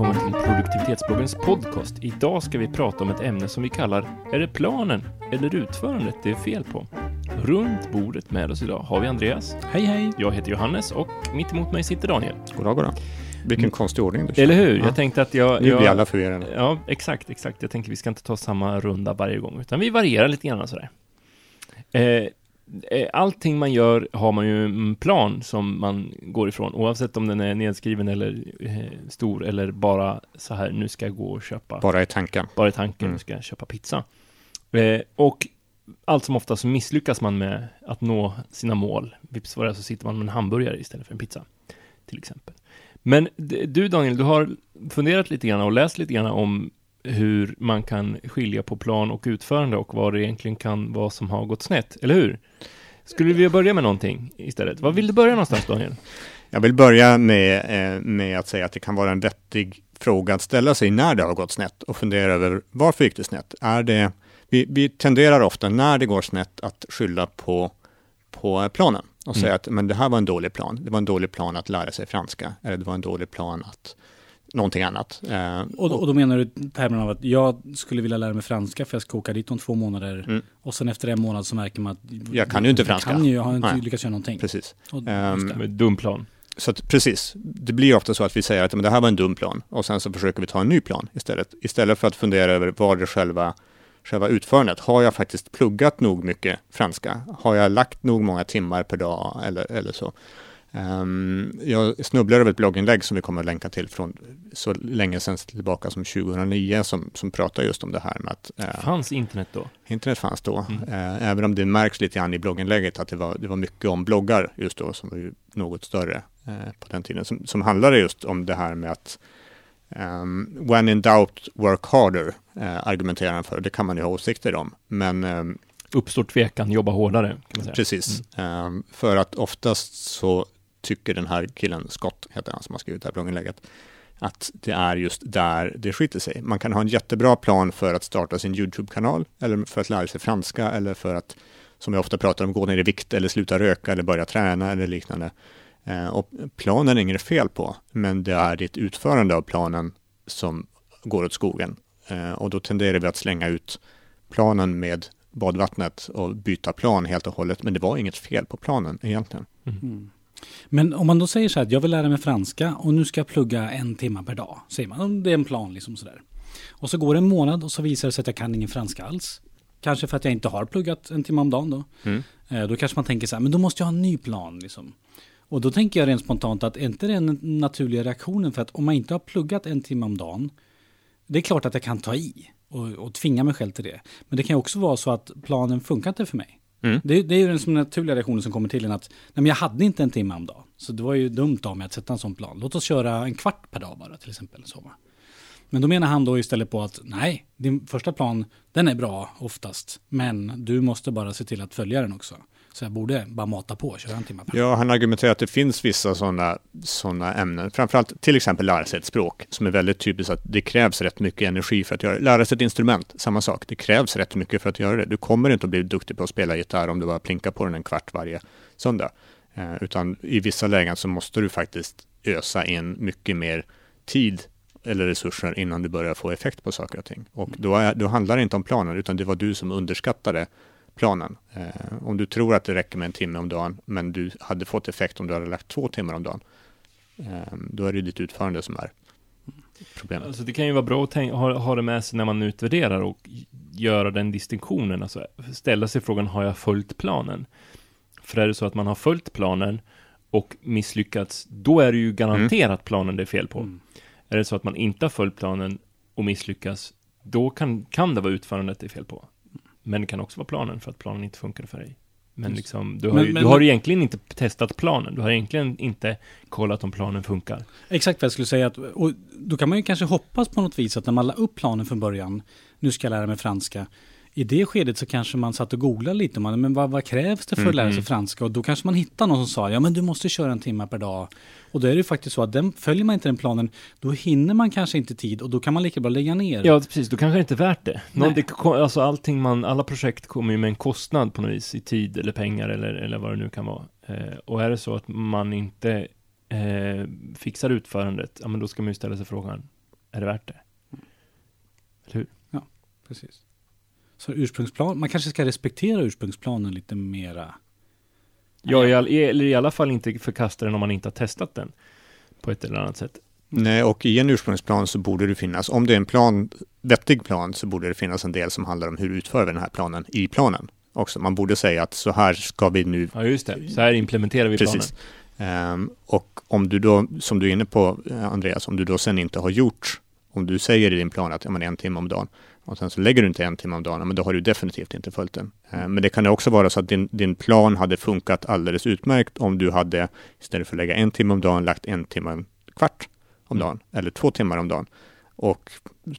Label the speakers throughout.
Speaker 1: välkommen till produktivitetsbloggens podcast. Idag ska vi prata om ett ämne som vi kallar Är det planen eller utförandet det är fel på? Runt bordet med oss idag har vi Andreas.
Speaker 2: Hej hej!
Speaker 1: Jag heter Johannes och mitt emot mig sitter Daniel.
Speaker 3: Goddag, goddag. Vilken
Speaker 1: Mm.
Speaker 3: konstig ordning du kör.
Speaker 1: Eller hur?
Speaker 3: Ja.
Speaker 1: Jag tänkte att jag...
Speaker 3: Nu
Speaker 1: jag
Speaker 3: blir alla förvirrade.
Speaker 1: Ja, exakt, exakt. Jag tänker vi ska inte ta samma runda varje gång, utan vi varierar lite grann sådär. Eh, eh, allting man gör har man ju en plan som man går ifrån, oavsett om den är nedskriven eller eh, stor eller bara så här, nu ska jag gå och köpa,
Speaker 3: Bara i tanken.
Speaker 1: bara i tanken,
Speaker 3: Mm.
Speaker 1: nu ska jag köpa pizza. Eh, och allt som ofta så misslyckas man med att nå sina mål. Vips vad det så sitter man med en hamburgare istället för en pizza, till exempel. Men du Daniel, du har funderat lite grann och läst lite grann om hur man kan skilja på plan och utförande och vad det egentligen kan vara som har gått snett, eller hur? Skulle vi vilja börja med någonting istället? Vad vill du börja någonstans Daniel?
Speaker 3: Jag vill börja med, eh, med att säga att det kan vara en vettig fråga att ställa sig när det har gått snett och fundera över varför gick det snett? Är det, vi, vi tenderar ofta när det går snett att skylla på, på planen och
Speaker 1: Mm.
Speaker 3: säga att men det här var en dålig plan. Det var en dålig plan att lära sig franska eller det var en dålig plan att någonting annat. Eh,
Speaker 2: Och, och då menar du termen av att jag skulle vilja lära mig franska för jag ska åka dit om två månader.
Speaker 3: Mm.
Speaker 2: Och sen efter en månad så märker man att
Speaker 3: Jag kan ju inte franska.
Speaker 2: Kan ju, jag har inte
Speaker 3: Nej.
Speaker 2: lyckats göra någonting.
Speaker 3: Precis.
Speaker 2: Och.
Speaker 1: Med dum plan.
Speaker 3: Så att, precis, det blir ofta så att vi säger att men det här var en dum plan och sen så försöker vi ta en ny plan istället. Istället för att fundera över vad det själva, själva utförandet. Har jag faktiskt pluggat nog mycket franska? Har jag lagt nog många timmar per dag eller, eller så? Ehm, jag snubblar över ett blogginlägg som vi kommer att länka till från så länge sedan tillbaka som 2009 som, som pratar just om det här med att eh,
Speaker 1: Fanns internet då?
Speaker 3: Internet fanns då,
Speaker 1: Mm.
Speaker 3: eh, även om det märks lite grann i blogginlägget att det var, det var mycket om bloggar just då, som var ju något större eh, på den tiden, som, som handlade just om det här med att ehm, when in doubt, work harder, argumenterar han för. Det kan man ju ha åsikter om, men ehm,
Speaker 1: Uppstår tvekan, jobba hårdare, kan man säga.
Speaker 3: precis, ehm, för att oftast så tycker den här killen, Scott heter han som har skrivit det här blogginlägget, att det är just där det skiter sig. Man kan ha en jättebra plan för att starta sin YouTube-kanal eller för att lära sig franska eller för att, som jag ofta pratar om, gå ner i vikt eller sluta röka eller börja träna eller liknande. Eh, och planen är inget fel på, men det är ditt utförande av planen som går åt skogen. Eh, och då tenderar vi att slänga ut planen med badvattnet och byta plan helt och hållet. Men det var inget fel på planen egentligen.
Speaker 2: Mm. Men om man då säger så här att jag vill lära mig franska och nu ska jag plugga en timme per dag. Säger man, det är en plan liksom sådär. Och så går det en månad och så visar det sig att jag kan ingen franska alls. Kanske för att jag inte har pluggat en timme om dagen då.
Speaker 3: Mm.
Speaker 2: Eh, Då kanske man tänker så här, men då måste jag ha en ny plan liksom. Och då tänker jag rent spontant att är inte det den naturliga reaktionen för att om man inte har pluggat en timme om dagen, det är klart att jag kan ta i och, och tvinga mig själv till det. Men det kan också vara så att planen funkar inte för mig.
Speaker 3: Mm.
Speaker 2: Det, det är ju den som naturliga reaktionen som kommer till en att nej, men jag hade inte en timme om dagen. Så det var ju dumt av mig att sätta en sån plan. Låt oss köra en kvart per dag bara till exempel. Så. Men då menar han då istället på att nej, din första plan den är bra oftast. Men du måste bara se till att följa den också. Så jag borde bara mata på och köra en timme per.
Speaker 3: Ja, han argumenterar att det finns vissa sådana såna ämnen, framförallt till exempel lära sig ett språk, som är väldigt typiskt att det krävs rätt mycket energi för att göra det. Lära sig ett instrument, samma sak. Det krävs rätt mycket för att göra det. Du kommer inte att bli duktig på att spela gitarr om du bara plinkar på den en kvart varje söndag. Eh, utan i vissa lägen så måste du faktiskt ösa in mycket mer tid eller resurser innan du börjar få effekt på saker och ting. Och då, är, då handlar det inte om planen, utan det var du som underskattade planen. Eh, om du tror att det räcker med en timme om dagen, men du hade fått effekt om du hade lagt två timmar om dagen, eh, då är det ditt utförande som är problemet.
Speaker 1: Alltså det kan ju vara bra att tänka, ha, ha det med sig när man utvärderar och göra den distinktionen. Alltså ställa sig frågan, har jag följt planen? För är det så att man har följt planen och misslyckats, då är det ju garanterat planen det är fel på.
Speaker 2: Mm.
Speaker 1: Är det så att man inte har följt planen och misslyckas, då kan, kan det vara utförandet det är fel på. Men det kan också vara planen för att planen inte funkade för dig. Men liksom, du har,
Speaker 2: Men-
Speaker 1: ju,
Speaker 2: men-
Speaker 1: du har egentligen inte testat planen. Du har egentligen inte kollat om planen funkar.
Speaker 2: Exakt vad jag skulle säga. Att, och då kan man ju kanske hoppas på något vis att när man la upp planen från början, nu ska jag lära mig franska. I det skedet så kanske man satt och googlade lite, om man, men vad, vad krävs det för att lära sig
Speaker 1: Mhm.
Speaker 2: franska? Och då kanske man hittar någon som sa, ja men du måste köra en timme per dag. Och då är det ju faktiskt så att den, följer man inte den planen, då hinner man kanske inte tid och då kan man lika bra lägga ner.
Speaker 1: Ja, precis. Då kanske det inte är värt det. Någon, det alltså allting man, alla projekt kommer ju med en kostnad på något vis, i tid eller pengar eller, eller vad det nu kan vara. Eh, och är det så att man inte eh, fixar utförandet, ja men då ska man ju ställa sig frågan, är det värt det? Eller hur?
Speaker 2: Precis. Så ursprungsplan, man kanske ska respektera ursprungsplanen lite mera.
Speaker 1: Ja, i all, eller i alla fall inte förkasta den om man inte har testat den på ett eller annat sätt.
Speaker 3: Nej, och i en ursprungsplan så borde det finnas, om det är en plan, vettig plan, så borde det finnas en del som handlar om hur utför vi den här planen i planen också. Man borde säga att så här ska vi nu
Speaker 1: Ja, just det. Så här implementerar vi planen.
Speaker 3: Precis. Ehm, och om du då, som du är inne på eh, Andreas, om du då sen inte har gjort, om du säger i din plan att ja, men en timme om dagen och sen så lägger du inte en timme om dagen, men då har du definitivt inte följt den. Ehm, men det kan också vara så att din, din plan hade funkat alldeles utmärkt om du hade istället för att lägga en timme om dagen lagt en timme, en kvart om
Speaker 1: Mm.
Speaker 3: dagen eller två timmar om dagen. Och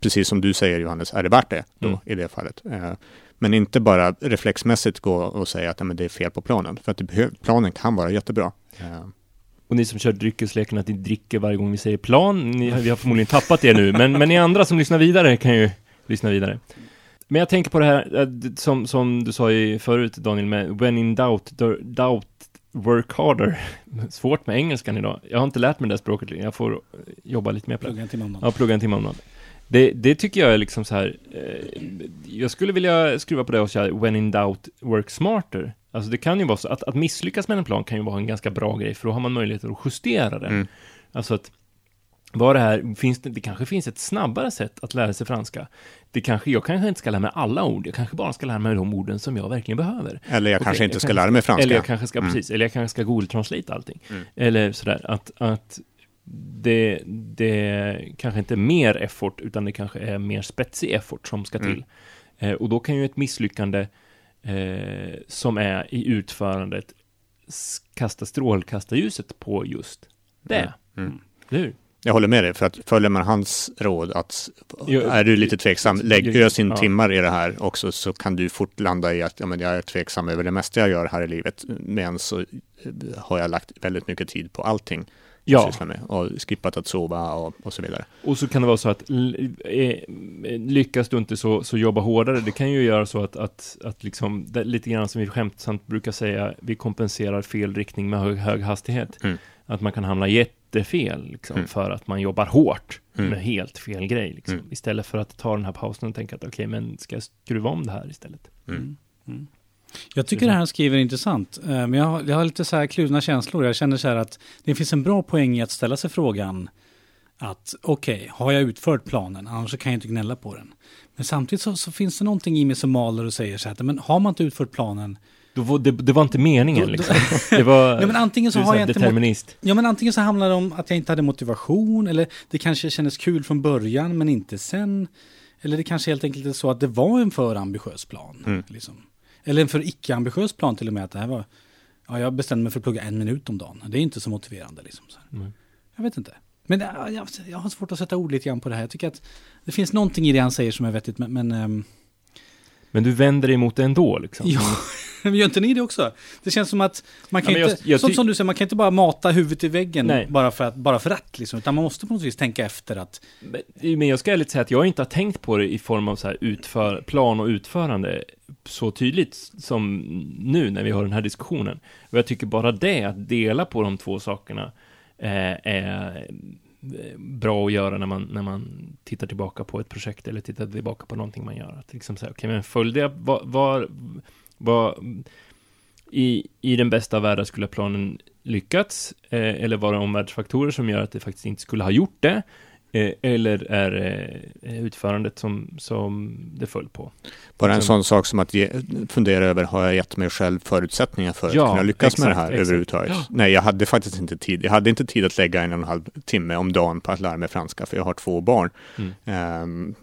Speaker 3: precis som du säger Johannes, är det värt det då
Speaker 1: Mm.
Speaker 3: i det fallet? Ehm, men inte bara reflexmässigt gå och säga att men det är fel på planen. För att planen kan vara jättebra. Ehm,
Speaker 1: Och ni som kör dryckesleken att ni dricker varje gång vi säger plan, ni, vi har förmodligen tappat det nu, men, men ni andra som lyssnar vidare kan ju lyssna vidare. Men jag tänker på det här, eh, som, som du sa i förut Daniel, med when in doubt, do- doubt, work harder. Svårt med engelskan idag. Jag har inte lärt mig det språket, jag får eh, jobba lite mer på det.
Speaker 2: Plugga en timme om dagen.
Speaker 1: Ja, plugga en timme om dagen. Det, det tycker jag är liksom så här, eh, jag skulle vilja skruva på det och säga when in doubt, work smarter. Alltså det kan ju vara så att, att misslyckas med en plan kan ju vara en ganska bra grej, för då har man möjlighet att justera den.
Speaker 3: Mm.
Speaker 1: Alltså att, vad det här, finns det, det kanske finns ett snabbare sätt att lära sig franska. Det kanske, jag kanske inte ska lära mig alla ord, jag kanske bara ska lära mig de orden som jag verkligen behöver.
Speaker 3: Eller jag
Speaker 1: Okej,
Speaker 3: kanske inte
Speaker 1: jag
Speaker 3: ska
Speaker 1: kanske
Speaker 3: lära mig franska.
Speaker 1: Eller jag kanske ska,
Speaker 3: Mm.
Speaker 1: precis, eller jag kanske ska Google Translate allting.
Speaker 3: Mm.
Speaker 1: Eller sådär, att, att det, det kanske inte är mer effort, utan det kanske är mer spetsig effort som ska till.
Speaker 3: Mm.
Speaker 1: Eh, och då kan ju ett misslyckande eh, som är i utförandet kasta strålkastarljuset på just det.
Speaker 3: Mm. Mm.
Speaker 1: Eller hur?
Speaker 3: Jag håller med dig, för att följer man hans råd att är du lite tveksam, lägg ös in
Speaker 1: ja.
Speaker 3: timmar i det här också så kan du fort landa i att ja, men jag är tveksam över det mesta jag gör här i livet. Men så eh, har jag lagt väldigt mycket tid på allting jag
Speaker 1: Ja,
Speaker 3: sysslar med och skippat att sova och, och så vidare.
Speaker 1: och så kan det vara så att eh, lyckas du inte så, så jobba hårdare. Det kan ju göra så att, att, att liksom, lite grann som vi skämtsamt brukar säga, vi kompenserar fel riktning med hög, hög hastighet.
Speaker 3: Mm.
Speaker 1: Att man kan hamna jättefel liksom,
Speaker 3: Mm.
Speaker 1: för att man jobbar hårt
Speaker 3: Mm.
Speaker 1: med helt fel grej. Liksom.
Speaker 3: Mm.
Speaker 1: Istället för att ta den här pausen och tänka att okej, men ska jag skruva om det här istället?
Speaker 3: Mm.
Speaker 2: Mm. Jag tycker det här han skriver är intressant, eh, men jag har, jag har lite så här kluvna känslor. Jag känner så här att det finns en bra poäng i att ställa sig frågan att okej, har jag utfört planen, annars kan jag inte gnälla på den. Men samtidigt så, så finns det någonting i mig som maler och säger så här, att, men har man inte utfört planen,
Speaker 1: var, det, det var inte meningen liksom. Det var...
Speaker 2: ja men antingen så har jag
Speaker 1: här
Speaker 2: inte
Speaker 1: determinist.
Speaker 2: Ja, men antingen så handlar det om att jag inte hade motivation eller det kanske kändes kul från början men inte sen. Eller det kanske helt enkelt är så att det var en för ambitiös plan.
Speaker 3: Mm.
Speaker 2: Liksom. Eller en för icke-ambitiös plan till och med. Att det här var, ja, jag bestämde mig för att plugga en minut om dagen. Det är inte så motiverande. Liksom, så.
Speaker 1: Mm.
Speaker 2: Jag vet inte. Men ja, jag, jag har svårt att sätta ord lite grann på det här. Jag tycker att det finns någonting i det han säger som är vettigt. Men, men ehm,
Speaker 1: Men du vänder dig emot det ändå liksom.
Speaker 2: Ja, men gör inte ni det också? Det känns som att man kan
Speaker 1: Ja,
Speaker 2: inte,
Speaker 1: jag- jag
Speaker 2: som, du säger, man kan inte bara mata huvudet i väggen
Speaker 1: Nej.
Speaker 2: bara för, att, bara för att, liksom, utan man måste på något vis tänka efter att,
Speaker 1: Men- Men jag ska ärligt säga att jag inte har tänkt på det i form av så här utför, plan och utförande så tydligt som nu när vi har den här diskussionen. Och jag tycker bara det, att dela på de två sakerna, eh, är bra att göra när man, när man tittar tillbaka på ett projekt eller tittar tillbaka på någonting man gör. Att liksom säga, okej, men följde jag, var, var, var i, i den bästa av världar skulle planen lyckats? Eh, eller var det omvärldsfaktorer som gör att det faktiskt inte skulle ha gjort det? Eh, eller är eh, utförandet som, som det föll på?
Speaker 3: Bara en sån sak som att ge, fundera över, har jag gett mig själv förutsättningar för
Speaker 1: Ja,
Speaker 3: att kunna lyckas med det
Speaker 1: exakt,
Speaker 3: här
Speaker 1: exakt.
Speaker 3: överhuvudtaget?
Speaker 1: Ja.
Speaker 3: Nej, jag hade faktiskt inte tid. Jag hade inte tid att lägga en och en halv timme om dagen på att lära mig franska, för jag har två barn,
Speaker 1: Mm.
Speaker 3: ehm,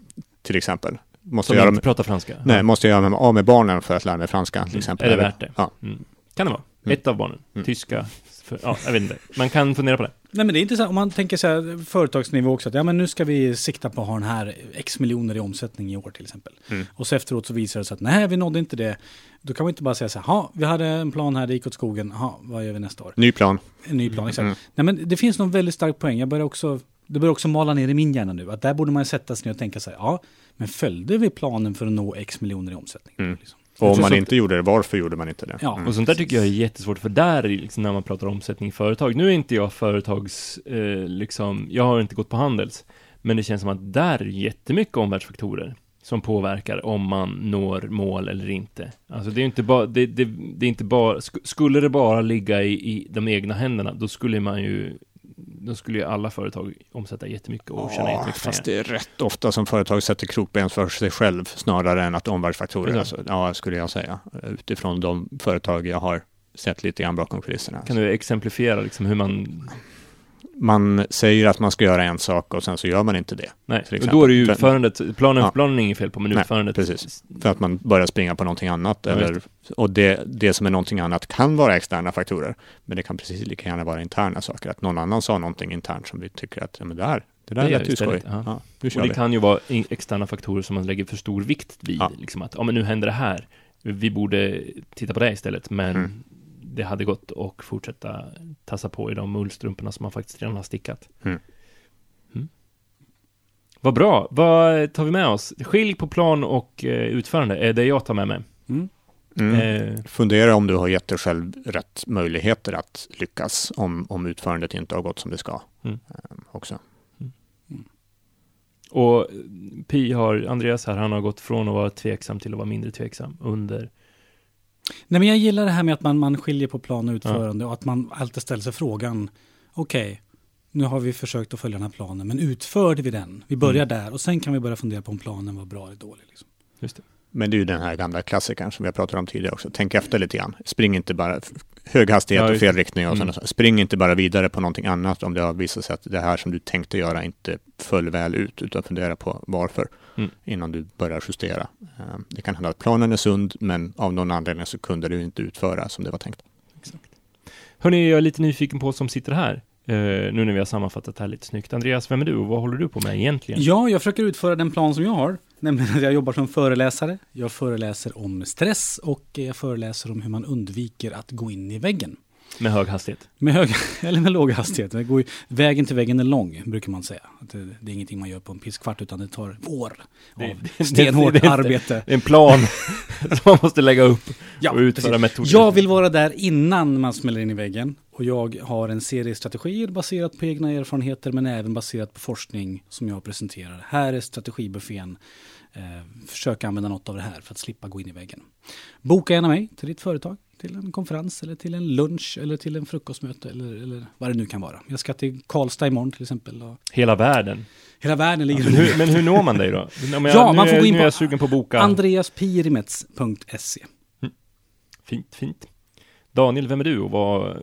Speaker 3: till exempel. Måste
Speaker 1: Som
Speaker 3: jag,
Speaker 1: inte pratar franska?
Speaker 3: nej, måste jag göra mig av med barnen för att lära mig franska, till
Speaker 1: Mm.
Speaker 3: exempel?
Speaker 1: Är det värt det?
Speaker 3: Ja.
Speaker 1: Mm. Kan det vara.
Speaker 3: Mm.
Speaker 1: Ett av barnen.
Speaker 3: Mm.
Speaker 1: Tyska. För, ja, jag vet inte. Man kan fundera på det.
Speaker 2: Nej men det är intressant om man tänker så här företagsnivå också, att ja men nu ska vi sikta på att ha den här x miljoner i omsättning i år till exempel.
Speaker 3: Mm.
Speaker 2: Och så efteråt så visar det sig att nej, vi nådde inte det. Då kan man inte bara säga så här, "Ha, vi hade en plan här, det gick åt skogen, ha, vad gör vi nästa år?
Speaker 3: Ny plan.
Speaker 2: En ny plan, exakt.
Speaker 3: Mm.
Speaker 2: Nej men det finns någon väldigt stark poäng, jag börjar också, det börjar också mala ner i min hjärna nu, att där borde man sätta sig ner och tänka så här, ja, men följde vi planen för att nå x miljoner i omsättning?
Speaker 3: Mm.
Speaker 2: Liksom?
Speaker 3: Och om man
Speaker 1: så-
Speaker 3: inte gjorde det, varför gjorde man inte det?
Speaker 2: Ja,
Speaker 3: Mm.
Speaker 1: Och sånt där tycker jag är jättesvårt, för där, är liksom, när man pratar omsättning i företag, nu är inte jag företags, eh, liksom, jag har inte gått på Handels, Men det känns som att där är jättemycket omvärldsfaktorer som påverkar om man når mål eller inte. Alltså det är inte bara, det, det, det är inte bara, sk- skulle det bara ligga i, i de egna händerna, då skulle man ju, då skulle ju alla företag omsätta jättemycket och tjäna
Speaker 3: Ja,
Speaker 1: jättemycket
Speaker 3: fast
Speaker 1: pengar.
Speaker 3: det är rätt ofta som företag sätter krokben för sig själv snarare än att omvärldsfaktorer. Alltså, ja, skulle jag säga. Utifrån de företag jag har sett lite grann bakom kulisserna.
Speaker 1: Kan du exemplifiera liksom hur man,
Speaker 3: Man säger att man ska göra en sak och sen så gör man inte det.
Speaker 1: nej, och då är det ju utförandet, planen,
Speaker 3: Ja.
Speaker 1: planen är inget fel på, men
Speaker 3: Nej,
Speaker 1: utförandet.
Speaker 3: precis. För att man börjar springa på någonting annat.
Speaker 1: Ja,
Speaker 3: eller, och det, det som är någonting annat kan vara externa faktorer. Men det kan precis lika gärna vara interna saker. Att någon annan sa någonting internt som vi tycker att, ja men det här, det där
Speaker 1: Det
Speaker 3: lät ju skoj.
Speaker 1: ja. Och det
Speaker 3: vi.
Speaker 1: kan ju vara externa faktorer som man lägger för stor vikt vid. Liksom att, ja men nu händer det här. Vi borde titta på det istället. Men
Speaker 3: Mm.
Speaker 1: Det hade gått att fortsätta tassa på i de ullstrumporna som man faktiskt redan har stickat.
Speaker 3: Mm.
Speaker 1: Mm. Vad bra. Vad tar vi med oss? Skilj på plan och eh, utförande är det jag tar med mig.
Speaker 2: Mm.
Speaker 3: Mm.
Speaker 1: Eh,
Speaker 3: Fundera om du har gett dig själv rätt möjligheter att lyckas om, om utförandet inte har gått som det ska.
Speaker 1: Mm.
Speaker 3: Ehm, också.
Speaker 1: och Pi har, Andreas här, han har gått från att vara tveksam till att vara mindre tveksam under
Speaker 2: Nej, men jag gillar det här med att man, man skiljer på plan och utförande och att man alltid ställer sig frågan, okej, nu har vi försökt att följa den här planen, men utförde vi den? Vi börjar där och sen kan vi börja fundera på om planen var bra eller dålig. Liksom.
Speaker 1: Just det.
Speaker 3: Men det är ju den här gamla klassikern som vi har pratat om tidigare också. Tänk efter lite grann. Spring inte bara hög hastighet
Speaker 1: Ja,
Speaker 3: och fel riktning och
Speaker 1: Mm.
Speaker 3: sådana. Spring inte bara vidare på någonting annat om det har visat sig att det här som du tänkte göra inte föll väl ut, utan fundera på varför
Speaker 1: Mm.
Speaker 3: innan du börjar justera. Ehm, Det kan hända att planen är sund, men av någon anledning så kunde du inte utföra som det var tänkt.
Speaker 1: Hörni, jag är lite nyfiken på som sitter här. Uh, nu när vi har sammanfattat det här lite snyggt. Andreas, vem är du och vad håller du på med egentligen?
Speaker 2: Ja, jag försöker utföra den plan som jag har, nämligen att jag jobbar som föreläsare. Jag föreläser om stress och jag föreläser om hur man undviker att gå in i väggen.
Speaker 1: Med hög hastighet.
Speaker 2: Med hög eller med låg hastighet. Det går ju, vägen till väggen är lång, brukar man säga. Det, det är ingenting man gör på en pisskvart, utan det tar år av
Speaker 1: det-
Speaker 2: stenhårt
Speaker 1: det- det-
Speaker 2: arbete.
Speaker 1: Det är en plan som man måste lägga upp
Speaker 2: Ja,
Speaker 1: och utföra metoder.
Speaker 2: Jag vill vara där innan man smäller in i väggen. Och jag har en serie strategier baserat på egna erfarenheter men även baserat på forskning som jag presenterar. Här är strategibuffén. Eh, försök använda något av det här för att slippa gå in i väggen. Boka gärna mig till ditt företag, till en konferens eller till en lunch eller till en frukostmöte eller, eller vad det nu kan vara. Jag ska till Karlstad imorgon till exempel. Och
Speaker 1: Hela världen.
Speaker 2: hela världen ligger
Speaker 1: Men hur, men hur når man dig då? Jag,
Speaker 2: Ja, man får
Speaker 1: är-
Speaker 2: gå in på
Speaker 1: sugen på boka.
Speaker 2: andreaspirimets.se
Speaker 1: Fint, fint. Daniel, vem är du och vad,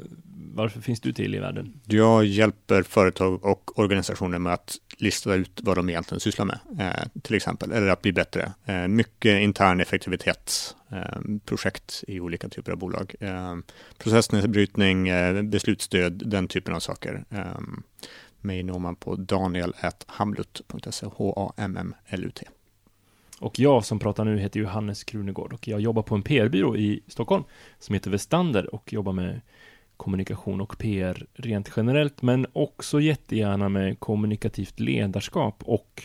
Speaker 1: varför finns du till i världen?
Speaker 3: Jag hjälper företag och organisationer med att lista ut vad de egentligen sysslar med, eh, till exempel, eller att bli bättre. Eh, mycket intern effektivitetsprojekt eh, projekt i olika typer av bolag. Eh, processnedbrytning, eh, beslutsstöd, den typen av saker. Eh, mig når man på daniel.hamlut.se, H-A-M-M-L-U-T.
Speaker 1: Och jag som pratar nu heter Johannes Krunegård och jag jobbar på en PR-byrå i Stockholm som heter Vestander och jobbar med kommunikation och PR rent generellt men också jättegärna med kommunikativt ledarskap och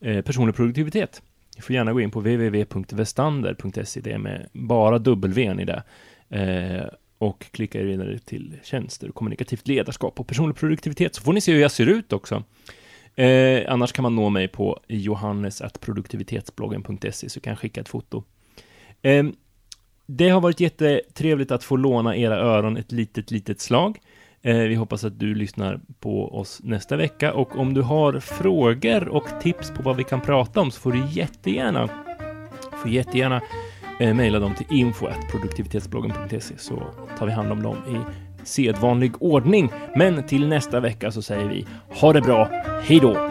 Speaker 1: eh, personlig produktivitet. Ni får gärna gå in på www.vestander.se, det är med bara W i det. Eh, och klicka er vidare till tjänster, kommunikativt ledarskap och personlig produktivitet så får ni se hur jag ser ut också. Eh, annars kan man nå mig på johannes.produktivitetsbloggen.se så kan jag skicka ett foto. Ehm, det har varit jättetrevligt att få låna era öron ett litet, litet slag. Eh, vi hoppas att du lyssnar på oss nästa vecka och om du har frågor och tips på vad vi kan prata om så får du jättegärna, får jättegärna eh, mejla dem till info.produktivitetsbloggen.se så tar vi hand om dem i sedvanlig ordning. Men till nästa vecka så säger vi ha det bra, hej då!